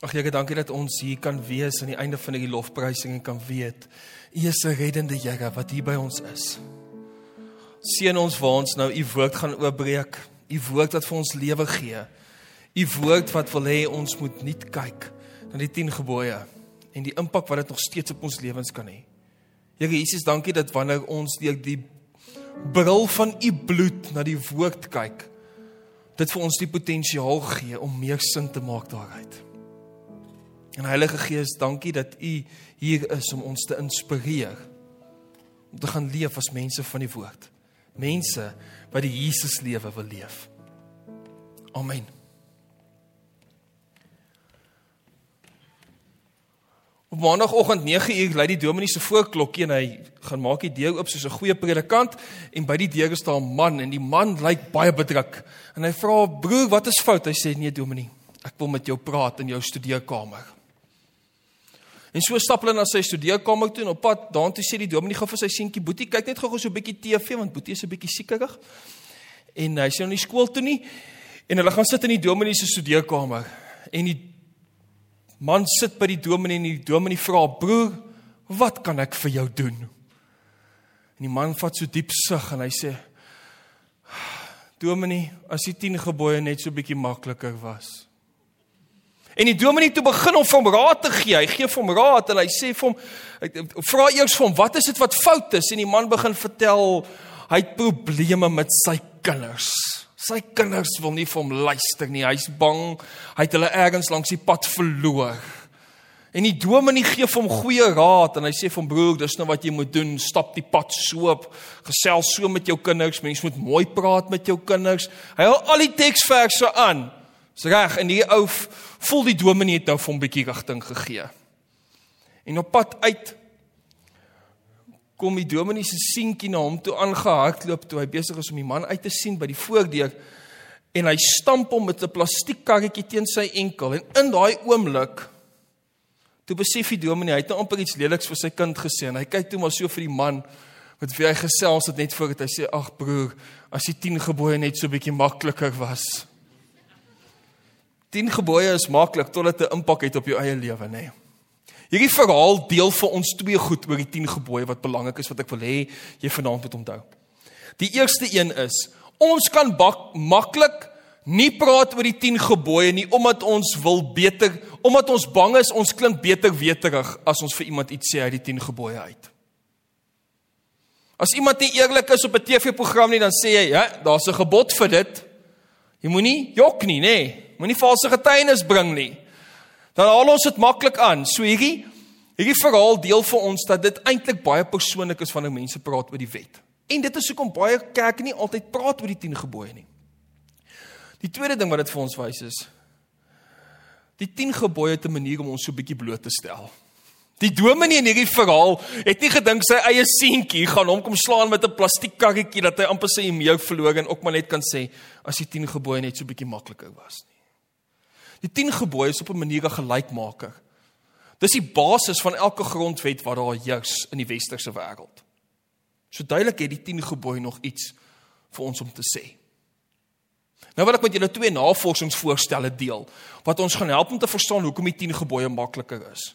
Ag Here, dankie dat ons hier kan wees aan die einde van hierdie lofprysing en kan weet U is 'n reddende Here wat hier by ons is. Seën ons waar ons nou U woord gaan oopbreek, U woord wat vir ons lewe gee. U woord wat wil hê ons moet nie kyk na die 10 gebooie en die impak wat dit nog steeds op ons lewens kan hê. Here Jesus, dankie dat wanneer ons deur die bril van U bloed na die woord kyk, dit vir ons die potensiaal gee om meer sin te maak daaruit. En Heilige Gees, dankie dat U hier is om ons te inspireer om te gaan leef as mense van die woord. Mense wat die Jesus lewe wil leef. Amen. Op maandagooggend 9uur lei die dominee se voorklokkie en hy gaan maak die deur oop soos 'n goeie predikant en by die deur staan 'n man en die man lyk baie bedruk. En hy vra: "Broer, wat is fout?" Hy sê: "Nee, dominee, ek wil met jou praat in jou studeerkamer." En so stap hulle na sy studeerkamer toe en op pad daartoe sê die dominee gou vir sy seentjie Boetie, kyk net gou-gou so 'n bietjie TV want Boetie is 'n bietjie siekerig. En hy sê nou nie skool toe nie. En hulle gaan sit in die dominee se studeerkamer. En die man sit by die dominee en die dominee vra: "Broer, wat kan ek vir jou doen?" En die man vat so diep sug en hy sê: "Dominee, as die 10 gebooie net so bietjie makliker was." En die dominee toe begin hom raad te gee. Hy gee hom raad en hy sê vir hom vra eers vir hom wat is dit wat fout is en die man begin vertel hy het probleme met sy kinders. Sy kinders wil nie vir hom luister nie. Hy's bang hy het hulle ergens langs die pad verloor. En die dominee gee hom goeie raad en hy sê vir hom broer, dis nou wat jy moet doen, stap die pad so op, gesels so met jou kinders, mens moet mooi praat met jou kinders. Hy hou al die teksverse aan. Dis reg en die ou voel die dominee het nou vir hom 'n bietjie rigting gegee. En op pad uit kom die dominee se seentjie na hom toe aangehardloop toe hy besig is om die man uit te sien by die voordeur en hy stamp hom met 'n plastiekkarretjie teen sy enkel en in daai oomblik toe besef die dominee hy het nou amper iets leliks vir sy kind gesê en hy kyk toe maar so vir die man met wie hy gesels het net voor dit hy sê ag broer as die 10 gebooie net so bietjie makliker was 10 gebooie is maklik totdat dit 'n impak het op jou eie lewe, nê. Nee. Hierdie verhaal deel vir ons twee goed oor die 10 gebooie wat belangrik is wat ek wil hê jy vanaand moet onthou. Die eerste een is ons kan maklik nie praat oor die 10 gebooie nie omdat ons wil beter omdat ons bang is ons klink beter weterig as ons vir iemand iets sê uit die 10 gebooie uit. As iemand nie eerlik is op 'n TV-program nie, dan sê jy, ja, daar's 'n gebod vir dit. Jy moenie jok nie, nê. Nee. Moenie valse getuienis bring nie. Dan haal ons dit maklik aan. So hierdie hierdie verhaal deel vir ons dat dit eintlik baie persoonlik is wanneer mense praat oor die wet. En dit is hoekom baie kerke nie altyd praat oor die 10 gebooie nie. Die tweede ding wat dit vir ons wys is die 10 gebooie te manier om ons so bietjie bloot te stel. Die dominee in hierdie verhaal het nie gedink sy eie seentjie gaan hom kom slaan met 'n plastiekkarretjie dat hy amper sy e-mail verloor en ook maar net kan sê as die 10 gebooie net so bietjie makliker was. Die 10 gebooie is op 'n manier 'n gelykmaker. Dis die basis van elke grondwet wat daar heers in die westerse wêreld. So duidelik het die 10 gebooie nog iets vir ons om te sê. Nou wil ek met julle twee navorsingsvoorstelle deel wat ons gaan help om te verstaan hoekom die 10 gebooie makliker is.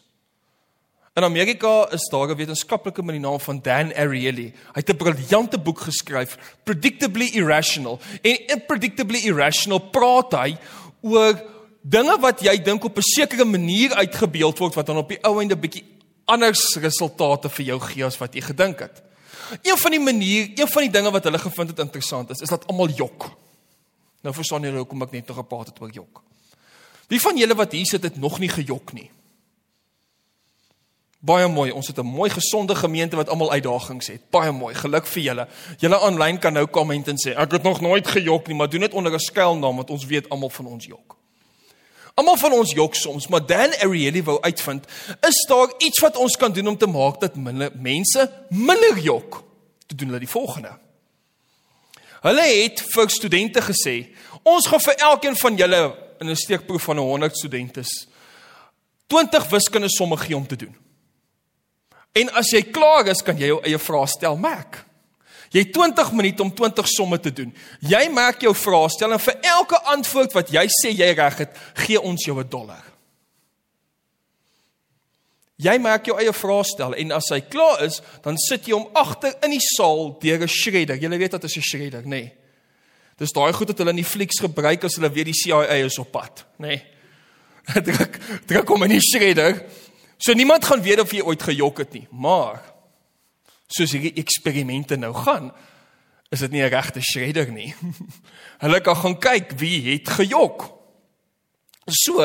In Amerika is daar 'n wetenskaplike met die naam van Dan Ariely. Hy het 'n briljante boek geskryf, Predictably Irrational. En in Predictably Irrational praat hy oor dinge wat jy dink op 'n sekere manier uitgebeeld word wat dan op die ou einde bietjie anders resultate vir jou gee as wat jy gedink het. Een van die manier, een van die dinge wat hulle gevind het interessant is, is dat almal jok. Nou verstaan julle hoekom ek net nog gepraat het oor jok. Wie van julle wat hier sit het nog nie gejok nie? Baie mooi. Ons het 'n mooi gesonde gemeente wat almal uitdagings het. Baie mooi. Geluk vir julle. Julle aanlyn kan nou kom en sê ek het nog nooit gejok nie, maar doen dit onder 'n skuilnaam want ons weet almal van ons jok. Almal van ons jok soms, maar Dan Ariely wou uitvind, is daar iets wat ons kan doen om te maak dat minder mense minder jok? Te doen hulle die volgende. Hulle het vir studente gesê, ons gaan vir elkeen van julle in 'n steekproef van 100 studentes 20 wiskundige somme gee om te doen. En as jy klaar is, kan jy jou eie vrae stel, Mac. Jy het 20 minute om 20 somme te doen. Jy maak jou vraestel en vir elke antwoord wat jy sê jy reg het, gee ons jou 'n dollar. Jy maak jou eie vraestel en as hy klaar is, dan sit jy hom agter in die saal deur 'n shredder. Jy weet wat is 'n shredder, nê? Nee. Dis daai goed wat hulle in die flieks gebruik as hulle weet die CIA is op pad, nê? Nee. druk druk hom in die shredder. So niemand gaan weet of jy ooit gejok het nie, maar soos hierdie eksperimente nou gaan, is dit nie 'n regte shredder nie. hulle kan gaan kyk wie het gejok. So,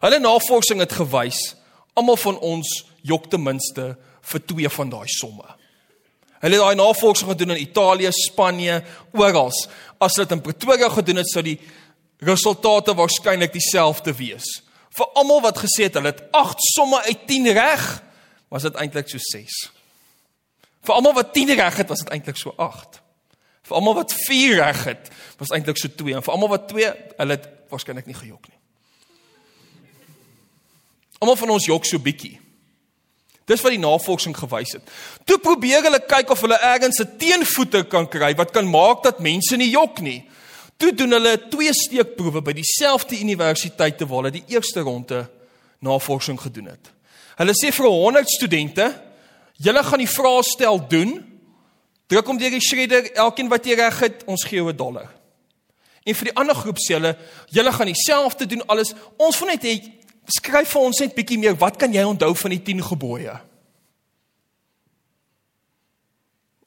hulle navorsing het gewys almal van ons jok ten minste vir twee van daai somme. Hulle het daai navorsing gedoen in Italië, Spanje, oral. As hulle dit in Pretoria gedoen het, sou die resultate waarskynlik dieselfde wees. Vir almal wat gesê het hulle het 8 somme uit 10 reg, was dit eintlik so 6. Vir almal wat 10 reg het, was dit eintlik so 8. Vir almal wat 4 reg het, was eintlik so 2 en vir almal wat 2, hulle het waarskynlik nie gejok nie. Almal van ons jok so bietjie. Dis wat die navorsing gewys het. Toe probeer hulle kyk of hulle ergens 'n teenvoeter kan kry wat kan maak dat mense nie jok nie. Toe doen hulle twee steekproewe by dieselfde universiteite waar hulle die eerste ronde navorsing gedoen het. Hulle sê vir 100 studente, julle gaan die vraestel doen. Druk hom deur die shredder, elkeen wat jy reg het, ons gee jou 'n dollar. En vir die ander groep sê hulle, julle gaan dieselfde doen alles. Ons wil net hê skryf vir ons net bietjie meer, wat kan jy onthou van die 10 gebooie?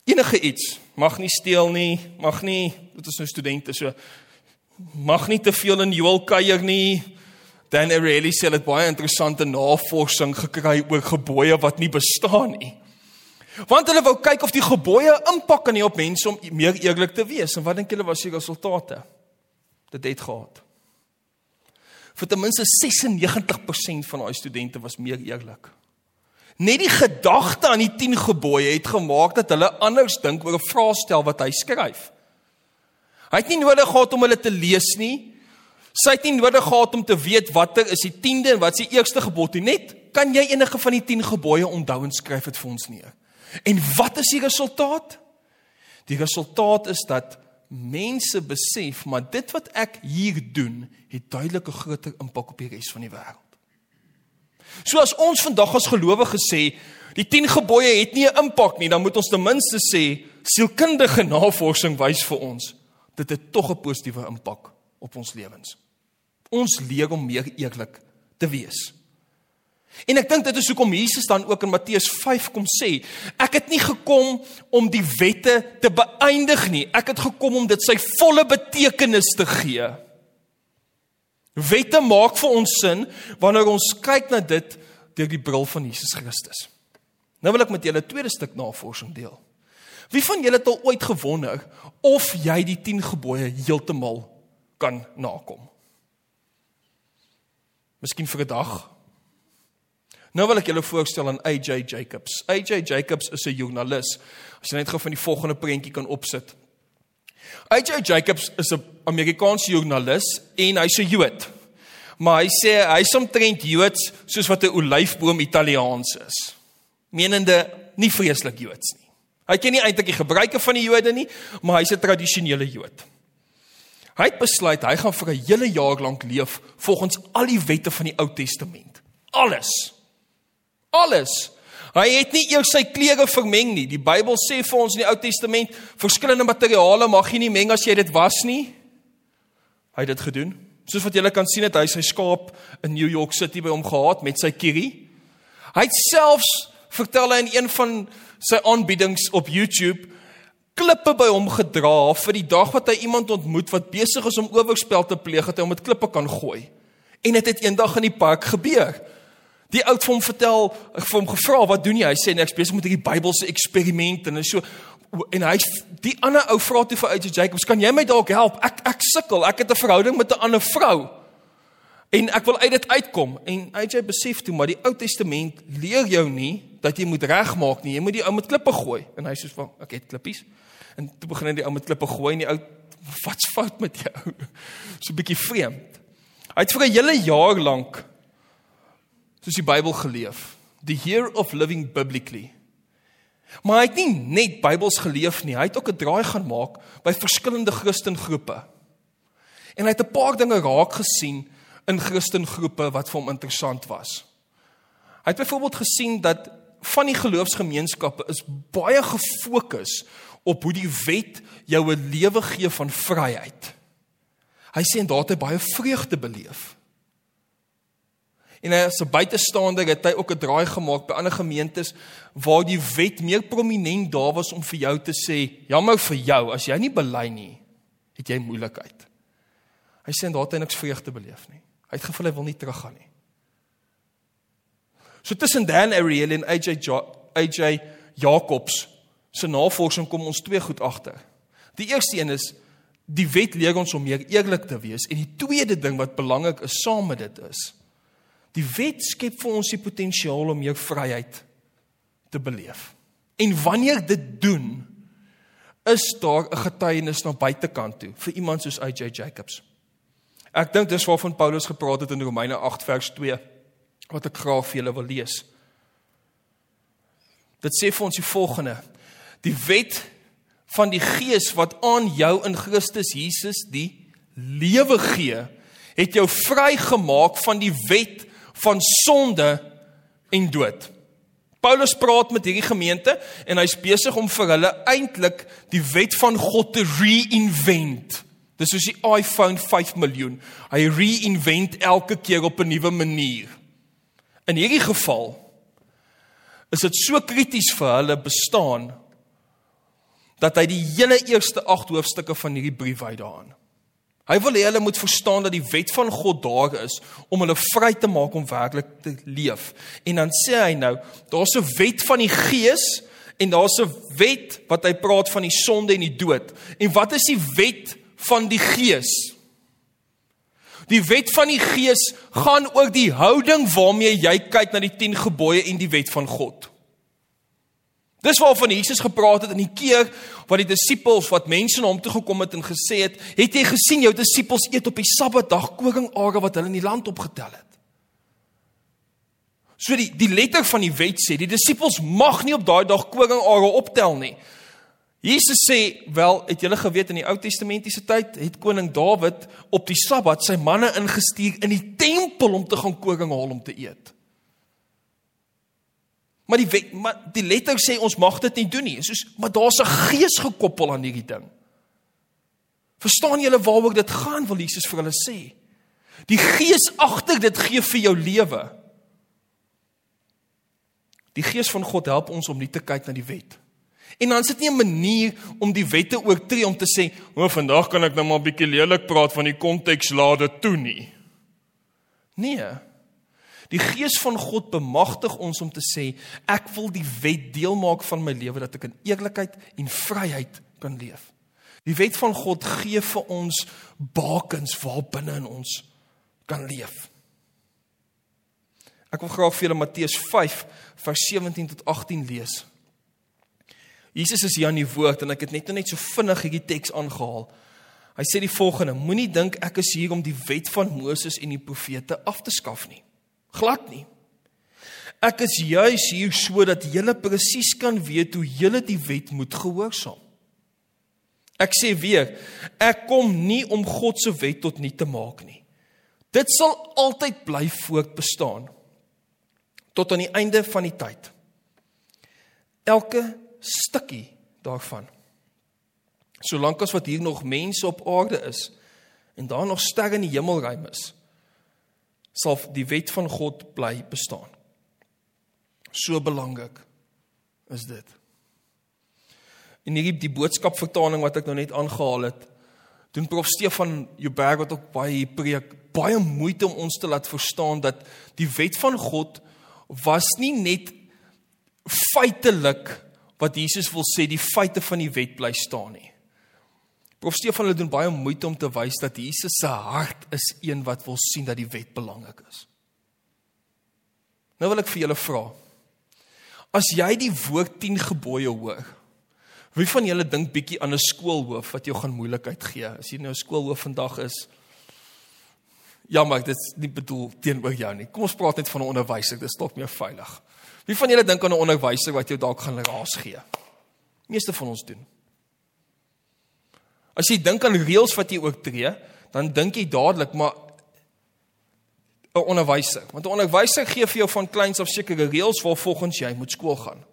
Enige iets, mag nie steel nie, mag nie, dit is nou studente so mag nie te veel in Joel kuier nie. Dan really sê dit baie interessante navorsing gekry oor gebooie wat nie bestaan nie. Want hulle wou kyk of die gebooie impak kan hê op mense om meer eerlik te wees en wat dink julle was die resultate? Dit het gehad vir ten minste 96% van daai studente was meer eerlik. Net die gedagte aan die 10 gebooie het gemaak dat hulle anders dink oor 'n vraestel wat hy skryf. Hy het nie nodig gehad om hulle te lees nie. Sy het nie nodig gehad om te weet watter is die 10de en wat is die eerste gebod nie. Net kan jy enige van die 10 gebooie onthou en skryf dit vir ons neer. En wat is die resultaat? Die resultaat is dat mense besef maar dit wat ek hier doen het duidelik 'n groter impak op die res van die wêreld. So as ons vandag as gelowiges sê die 10 gebooie het nie 'n impak nie, dan moet ons ten minste sê sielkundige navorsing wys vir ons dit het tog 'n positiewe impak op ons lewens. Ons leer om meer eerlik te wees. En ek dink dit is hoekom Jesus dan ook in Matteus 5 kom sê, ek het nie gekom om die wette te beëindig nie, ek het gekom om dit sy volle betekenis te gee. Wette maak vir ons sin wanneer ons kyk na dit deur die bril van Jesus Christus. Nou wil ek met julle 'n tweede stuk navorsing deel. Wie van julle het al ooit gewonder of jy die 10 gebooie heeltemal kan nakom? Miskien vir 'n dag, Nou wil ek julle voorstel aan AJ Jacobs. AJ Jacobs is 'n joernalis. As jy net gou van die volgende prentjie kan opsit. AJ Jacobs is 'n Amerikaanse joernalis en hy's 'n Jood. Maar hy sê hy's omtrent Joods soos wat 'n olyfboom Italiaans is. Menende nie vreeslik Joods nie. Hy ken nie eintlik die gebruike van die Jode nie, maar hy's 'n tradisionele Jood. Hy het besluit hy gaan vir 'n hele jaar lank leef volgens al die wette van die Ou Testament. Alles. Alles. Hy het nie eers sy klere vermeng nie. Die Bybel sê vir ons in die Ou Testament, verskillende materiale mag jy nie meng as jy dit was nie. Hy het dit gedoen. Soos wat julle kan sien het hy sy skaap in New York City by hom gehad met sy kierie. Hy het selfs vertel hy in een van sy aanbiedings op YouTube klippe by hom gedra vir die dag wat hy iemand ontmoet wat besig is om oorspel te pleeg dat hy hom met klippe kan gooi. En dit het, het eendag in die park gebeur. Die oud vir hom vertel, vir hom gevra, "Wat doen jy?" Hy sê, "Ek besig met hierdie Bybelse eksperiment en so en hy die ander ou vra toe vir uit Jacobs, "Kan jy my dalk help? Ek ek sukkel. Ek het 'n verhouding met 'n ander vrou." En ek wil uit dit uitkom. En AJ besef toe maar die Ou Testament leer jou nie dat jy moet regmaak nie. Jy moet die ou met klippe gooi. En hy sê, "Van, ek het klippies." En toe begin hy die ou met klippe gooi en die ou, "Wat's fout met jou?" So 'n bietjie vreemd. Hy het vir 'n hele jaar lank soos die Bybel geleef. The year of living biblically. Maar hy het nie net Bybels geleef nie, hy het ook 'n draai gaan maak by verskillende Christengroepe. En hy het 'n paar dinge raak gesien in Christengroepe wat vir hom interessant was. Hy het byvoorbeeld gesien dat van die geloofsgemeenskappe is baie gefokus op hoe die wet jou 'n lewe gee van vryheid. Hy sê en daar het hy baie vreugde beleef. En as 'n buitestander het hy ook 'n draai gemaak by ander gemeentes waar die wet meer prominent daar was om vir jou te sê, jammer vir jou, as jy nie bely nie, het jy moeilikheid. Hy sê en daar het hy niks vreugde beleef nie. Hy het gevoel hy wil nie teruggaan nie. So tussen Dan Ariel en AJ jo AJ Jacobs se navorsing kom ons twee goed agter. Die eerste een is die wet leer ons om meer eerlik te wees en die tweede ding wat belangrik is saam met dit is die wet skep vir ons die potensiaal om meer vryheid te beleef. En wanneer dit doen is daar 'n getuienis na buitekant toe vir iemand soos AJ Jacobs. Ek dink dis waarvan Paulus gepraat het in Romeine 8 vers 2 wat ek graag vir julle wil lees. Dit sê vir ons die volgende: Die wet van die Gees wat aan jou in Christus Jesus die lewe gee, het jou vrygemaak van die wet van sonde en dood. Paulus praat met hierdie gemeente en hy's besig om vir hulle eintlik die wet van God te reinvent. Dis soos die iPhone 5 miljoen. Hy reinvent elke keer op 'n nuwe manier. In hierdie geval is dit so krities vir hulle bestaan dat hy die hele eerste 8 hoofstukke van hierdie brief uitdaan. Hy wil hê hulle moet verstaan dat die wet van God daar is om hulle vry te maak om werklik te leef. En dan sê hy nou, daar's 'n wet van die gees en daar's 'n wet wat hy praat van die sonde en die dood. En wat is die wet van die gees? Die wet van die gees gaan oor die houding waarmee jy kyk na die 10 gebooie en die wet van God. Dis waarvan Jesus gepraat het in die keer wat die disippels wat mense na hom toe gekom het en gesê het, "Het jy gesien jou disippels eet op die Sabbatdag koringare wat hulle in die land opgetel het?" So die die letter van die wet sê, die disippels mag nie op daai dag koringare optel nie. Jesus sê, "Wel, het julle geweet in die Ou Testamentiese tyd het koning Dawid op die Sabbat sy manne ingestuur in die tempel om te gaan koring haal om te eet." Maar die wet, maar die letter sê ons mag dit nie doen nie. Soos maar daar's 'n gees gekoppel aan hierdie ding. Verstaan julle waaroor dit gaan wil Jesus vir hulle sê? Die gees agter dit gee vir jou lewe. Die gees van God help ons om nie te kyk na die wet. En dan is dit nie 'n manier om die wette oortree om te sê, "O, vandag kan ek nou maar 'n bietjie lelik praat van die konteks laat dit toe nie." Nee. Die gees van God bemagtig ons om te sê ek wil die wet deel maak van my lewe dat ek in eerlikheid en vryheid kan leef. Die wet van God gee vir ons bakens waarbinne in ons kan leef. Ek wil graag vir julle Matteus 5 vers 17 tot 18 lees. Jesus is hier aan die woord en ek het net net so vinnig hierdie teks aangehaal. Hy sê die volgende: Moenie dink ek is hier om die wet van Moses en die profete af te skaf nie. Glad nie. Ek is juis hier sodat julle presies kan weet hoe julle die wet moet gehoorsaam. Ek sê weer, ek kom nie om God se wet tot nul te maak nie. Dit sal altyd bly voortbestaan tot aan die einde van die tyd. Elke stukkie daarvan. Solank as wat hier nog mense op aarde is en daar nog sterre in die hemelruim is, sal die wet van God bly bestaan. So belangrik is dit. En hierdie die boodskap vertaling wat ek nou net aangehaal het, doen Prof Stefan Joubert wat ook baie preek, baie moeite om ons te laat verstaan dat die wet van God was nie net feitelik wat Jesus wil sê die feite van die wet bly staan nie. Prof Stefan hulle doen baie moeite om te wys dat Jesus se hart is een wat wil sien dat die wet belangrik is. Nou wil ek vir julle vra. As jy die woord 10 gebooie hoor, wie van julle dink bietjie aan 'n skoolhoof wat jou gaan moeilikheid gee? As jy nou 'n skoolhoof vandag is, ja, maar dit is nie bedoel teenoor jou nie. Kom ons praat net van 'n onderwyser, dit is dalk meer veilig. Wie van julle dink aan 'n onderwyser wat jou dalk gaan raas gee? Meeste van ons doen. As jy dink aan reëls wat jy oortree, dan dink jy dadelik maar 'n onderwyser. Want 'n onderwyser gee vir jou van kleins af sekere reëls waarvolgens jy moet skool gaan.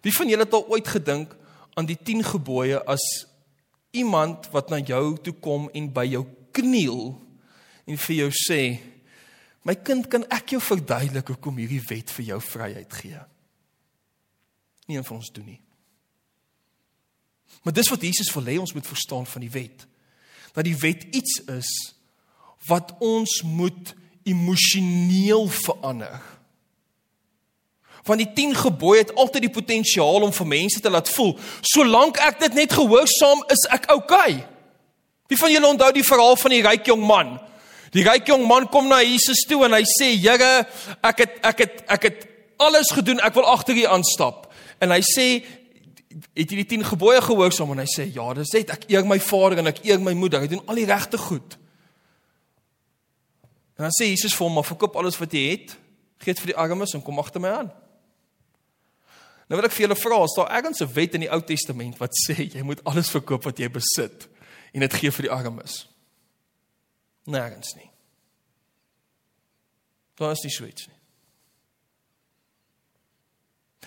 Wie van julle het al ooit gedink aan die 10 gebooie as iemand wat na jou toe kom en by jou kniel en vir jou sê: "My kind, kan ek jou verduidelik hoekom hierdie wet vir jou vryheid gee?" Nie een van ons doen nie. Maar dis wat Jesus wil hê ons moet verstaan van die wet. Dat die wet iets is wat ons moet emosioneel verander. Want die 10 gebooie het altyd die potensiaal om vir mense te laat voel, solank ek dit net gehoorsaam is ek oukei. Okay. Wie van julle onthou die verhaal van die ryk jong man? Die ryk jong man kom na Jesus toe en hy sê: "Here, ek het ek het ek het alles gedoen, ek wil agter U aanstap." En hy sê: "Het jy die 10 gebooie gehoorsaam?" En hy sê: "Ja, dis dit. Ek eer my vader en ek eer my moeder. Ek doen al die regte goed." En dan sê Jesus vir hom: "Maar verkoop alles wat jy het, gee dit vir die armes en kom agter my aan." Nou wil ek vir julle vra, is daar ergens 'n wet in die Ou Testament wat sê jy moet alles verkoop wat jy besit en dit gee vir die armes? Nêrens nie. Daar is nie so iets nie.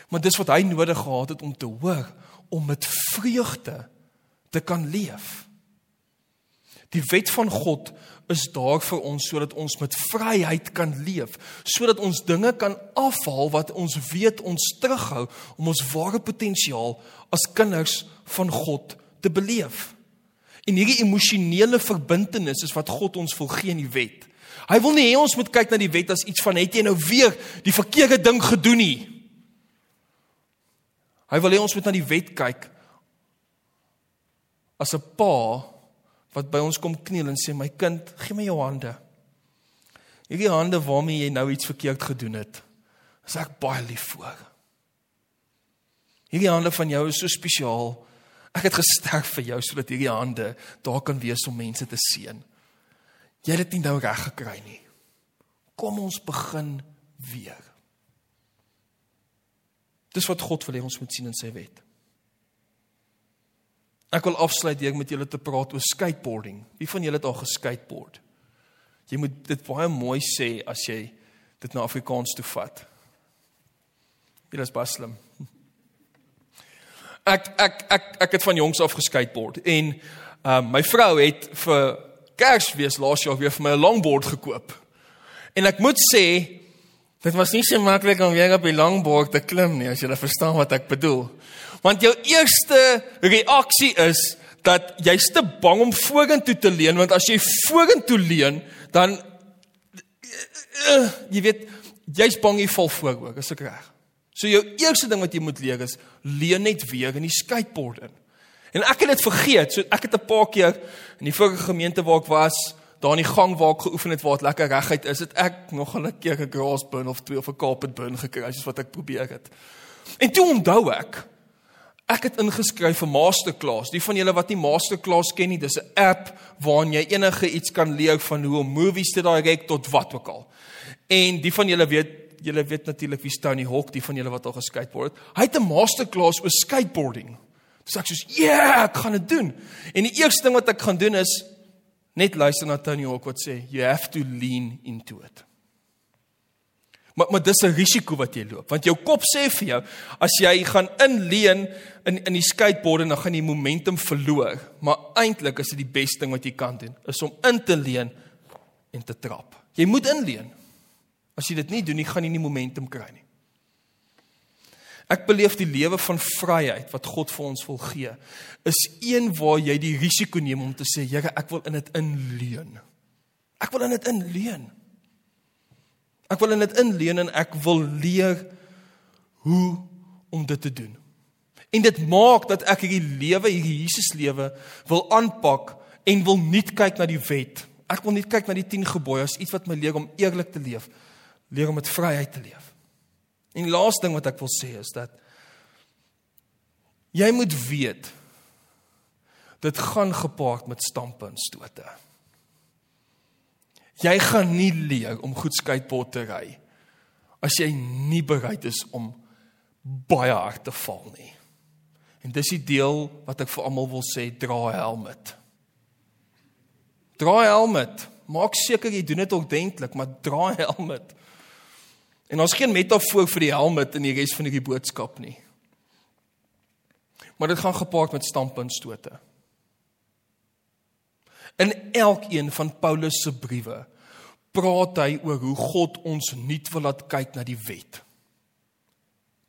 Maar dis wat hy nodig gehad het om te hoor om met vreugde te kan leef. Die wet van God is daar vir ons sodat ons met vryheid kan leef, sodat ons dinge kan afhaal wat ons weet ons terughou om ons ware potensiaal as kinders van God te beleef. En hierdie emosionele verbintenis is wat God ons wil gee in die wet. Hy wil nie hê ons moet kyk na die wet as iets van het jy nou weer die verkeerde ding gedoen nie. Hy wil hê ons moet na die wet kyk as 'n pa wat by ons kom kniel en sê my kind, gee my jou hande. Hierdie hande waarmee jy nou iets verkeerd gedoen het, is ek baie lief vir. Hierdie hande van jou is so spesiaal. Ek het gesterf vir jou sodat hierdie hande daar kan wees om mense te seën. Jy het dit nie nou reg gekry nie. Kom ons begin weer. Dis wat God wil hê ons moet sien in sy wet. Ek wil afsluit deur met julle te praat oor skateboarding. Wie van julle het al geskateboard? Jy moet dit baie mooi sê as jy dit na Afrikaans toe vat. Jy is baslim. Ek ek ek ek het van jongs af geskateboard en um, my vrou het vir Kersfees laas jaar weer vir my 'n longboard gekoop. En ek moet sê dit was nie so maklik om weer op die longboard te klim nie as jy verstaan wat ek bedoel. Want jou eerste reaksie is dat jy's te bang om vorentoe te leun want as jy vorentoe leun dan uh, jy weet jy's bang jy val vooroor, is ek reg? So jou eerste ding wat jy moet leer is leun net weer in die skateboard in. En ek het dit vergeet. So ek het 'n paar keer in die vorige gemeente waar ek was, daar in die gang waar ek geoefen het waar dit lekker reguit is, het ek nog 'n keer 'n grass burn of twee of 'n carpet burn gekry, soos wat ek probeer het. En toe onthou ek, Ek het ingeskryf vir masterclass. Die van julle wat nie masterclass ken nie, dis 'n app waarin jy enige iets kan leer van hoe om movies te direk tot wat ook al. En die van julle weet, julle weet natuurlik wie Tony Hawk, die van julle wat al geskateboard het. Hy het 'n masterclass oor skateboarding. Dis ek soos, "Ja, yeah, ek gaan dit doen." En die eerste ding wat ek gaan doen is net luister na Tony Hawk wat sê, "You have to lean into it." Maar maar dis 'n risiko wat jy loop want jou kop sê vir jou as jy gaan inleen in in die skateboard dan gaan jy momentum verloor. Maar eintlik is dit die beste ding wat jy kan doen is om in te leen en te trap. Jy moet inleen. As jy dit nie doen nie, gaan jy nie momentum kry nie. Ek beleef die lewe van vryheid wat God vir ons wil gee is een waar jy die risiko neem om te sê, Here, ek wil in dit inleen. Ek wil in dit inleen. Ek wil in dit inleen en ek wil leer hoe om dit te doen. En dit maak dat ek hierdie lewe, hierdie Jesus lewe wil aanpak en wil nie kyk na die wet. Ek wil nie kyk na die 10 gebooie as iets wat my leer om eerlik te leef, leer om met vryheid te leef. En die laaste ding wat ek wil sê is dat jy moet weet dit gaan gepaard met stampe en stote. Jy gaan nie leer om goed skateboard te ry as jy nie bereid is om baie hard te val nie. En dis die deel wat ek vir almal wil sê, dra 'n helm. Dra 'n helm Maak seker jy doen dit ordentlik, maar dra 'n helm. En ons geen metafoor vir die helm in die res van hierdie boodskap nie. Maar dit gaan gepaard met standpuntstote. In elkeen van Paulus se briewe praat hy oor hoe God ons nuut wil laat kyk na die wet.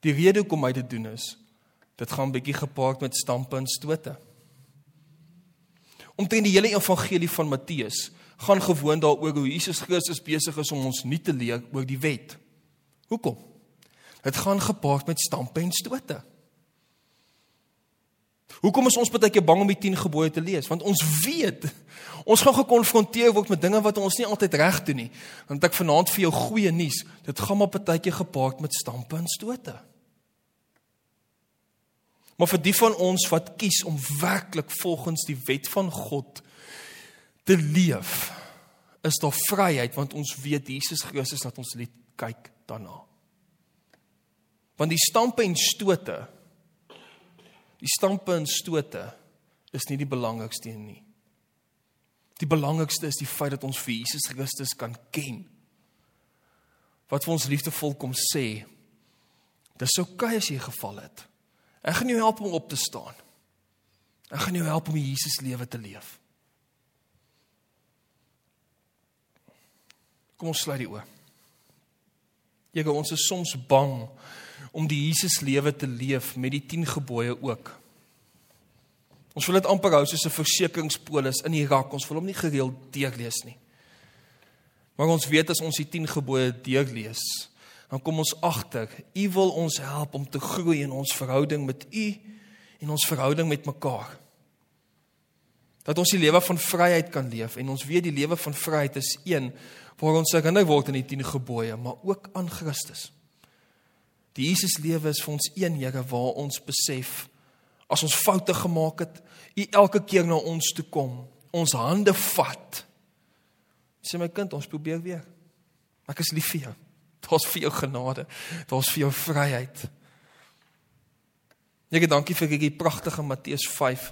Die rede hoekom hy dit doen is dit gaan bietjie gepaard met standpuntstote. Omtrent die hele evangelie van Matteus gaan gewoon daaroor hoe Jesus Christus besig is om ons nuut te leer oor die wet. Hoekom? Dit gaan gepaard met stampe en stote. Hoekom is ons baie keer bang om die 10 gebooie te lees? Want ons weet ons gaan gekonfronteer word met dinge wat ons nie altyd reg doen nie. Want ek vanaand vir jou goeie nuus, dit gaan maar baie keer gepaard met stampe en stote. Maar vir die van ons wat kies om werklik volgens die wet van God te leef, is daar vryheid want ons weet Jesus Christus laat ons net kyk daarna. Want die stampe en stote die stampe en stote is nie die belangrikste nie. Die belangrikste is die feit dat ons vir Jesus Christus kan ken. Wat vir ons liefdevol kom sê, dis oukei okay as jy geval het. Ek gaan jou help om op te staan. Ek gaan jou help om die Jesus lewe te leef. Kom ons sluit die oë. Here, ons is soms bang om die Jesus lewe te leef met die 10 gebooie ook. Ons wil dit amper hou soos 'n versekeringspolis in Irak. Ons wil hom nie gereeld deurlees nie. Maar ons weet as ons die 10 gebooie deurlees, dan kom ons agter, U wil ons help om te groei in ons verhouding met U en ons verhouding met mekaar. Dat ons die lewe van vryheid kan leef en ons weet die lewe van vryheid is een waar ons herinner word aan die 10 gebooie, maar ook aan Christus. Die Jesus lewe is vir ons een Here waar ons besef as ons foute gemaak het, U elke keer na ons toe kom, ons hande vat. Sê my kind, ons probeer weer. Ek is lief vir jou. Daar's vir jou genade. Daar's vir jou vryheid. Ek dankie vir hierdie pragtige Matteus 5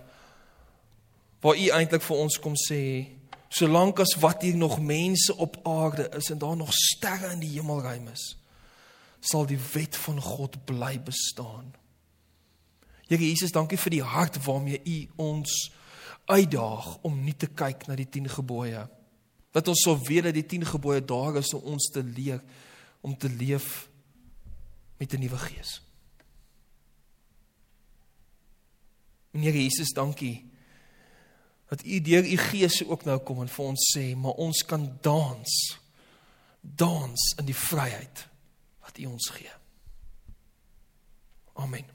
waar U eintlik vir ons kom sê solank as wat hier nog mense op aarde is en daar nog sterre in die hemelruim is, sal die wet van God bly bestaan. Here Jesus, dankie vir die hart waarmee U ons uitdaag om nie te kyk na die 10 gebooie. Dat ons sou weet dat die 10 gebooie daar is om ons te leer om te leef met 'n nuwe gees. En Here Jesus, dankie dat u deur u gees ook nou kom en vir ons sê, maar ons kan dans. Dans in die vryheid wat u ons gee. Amen.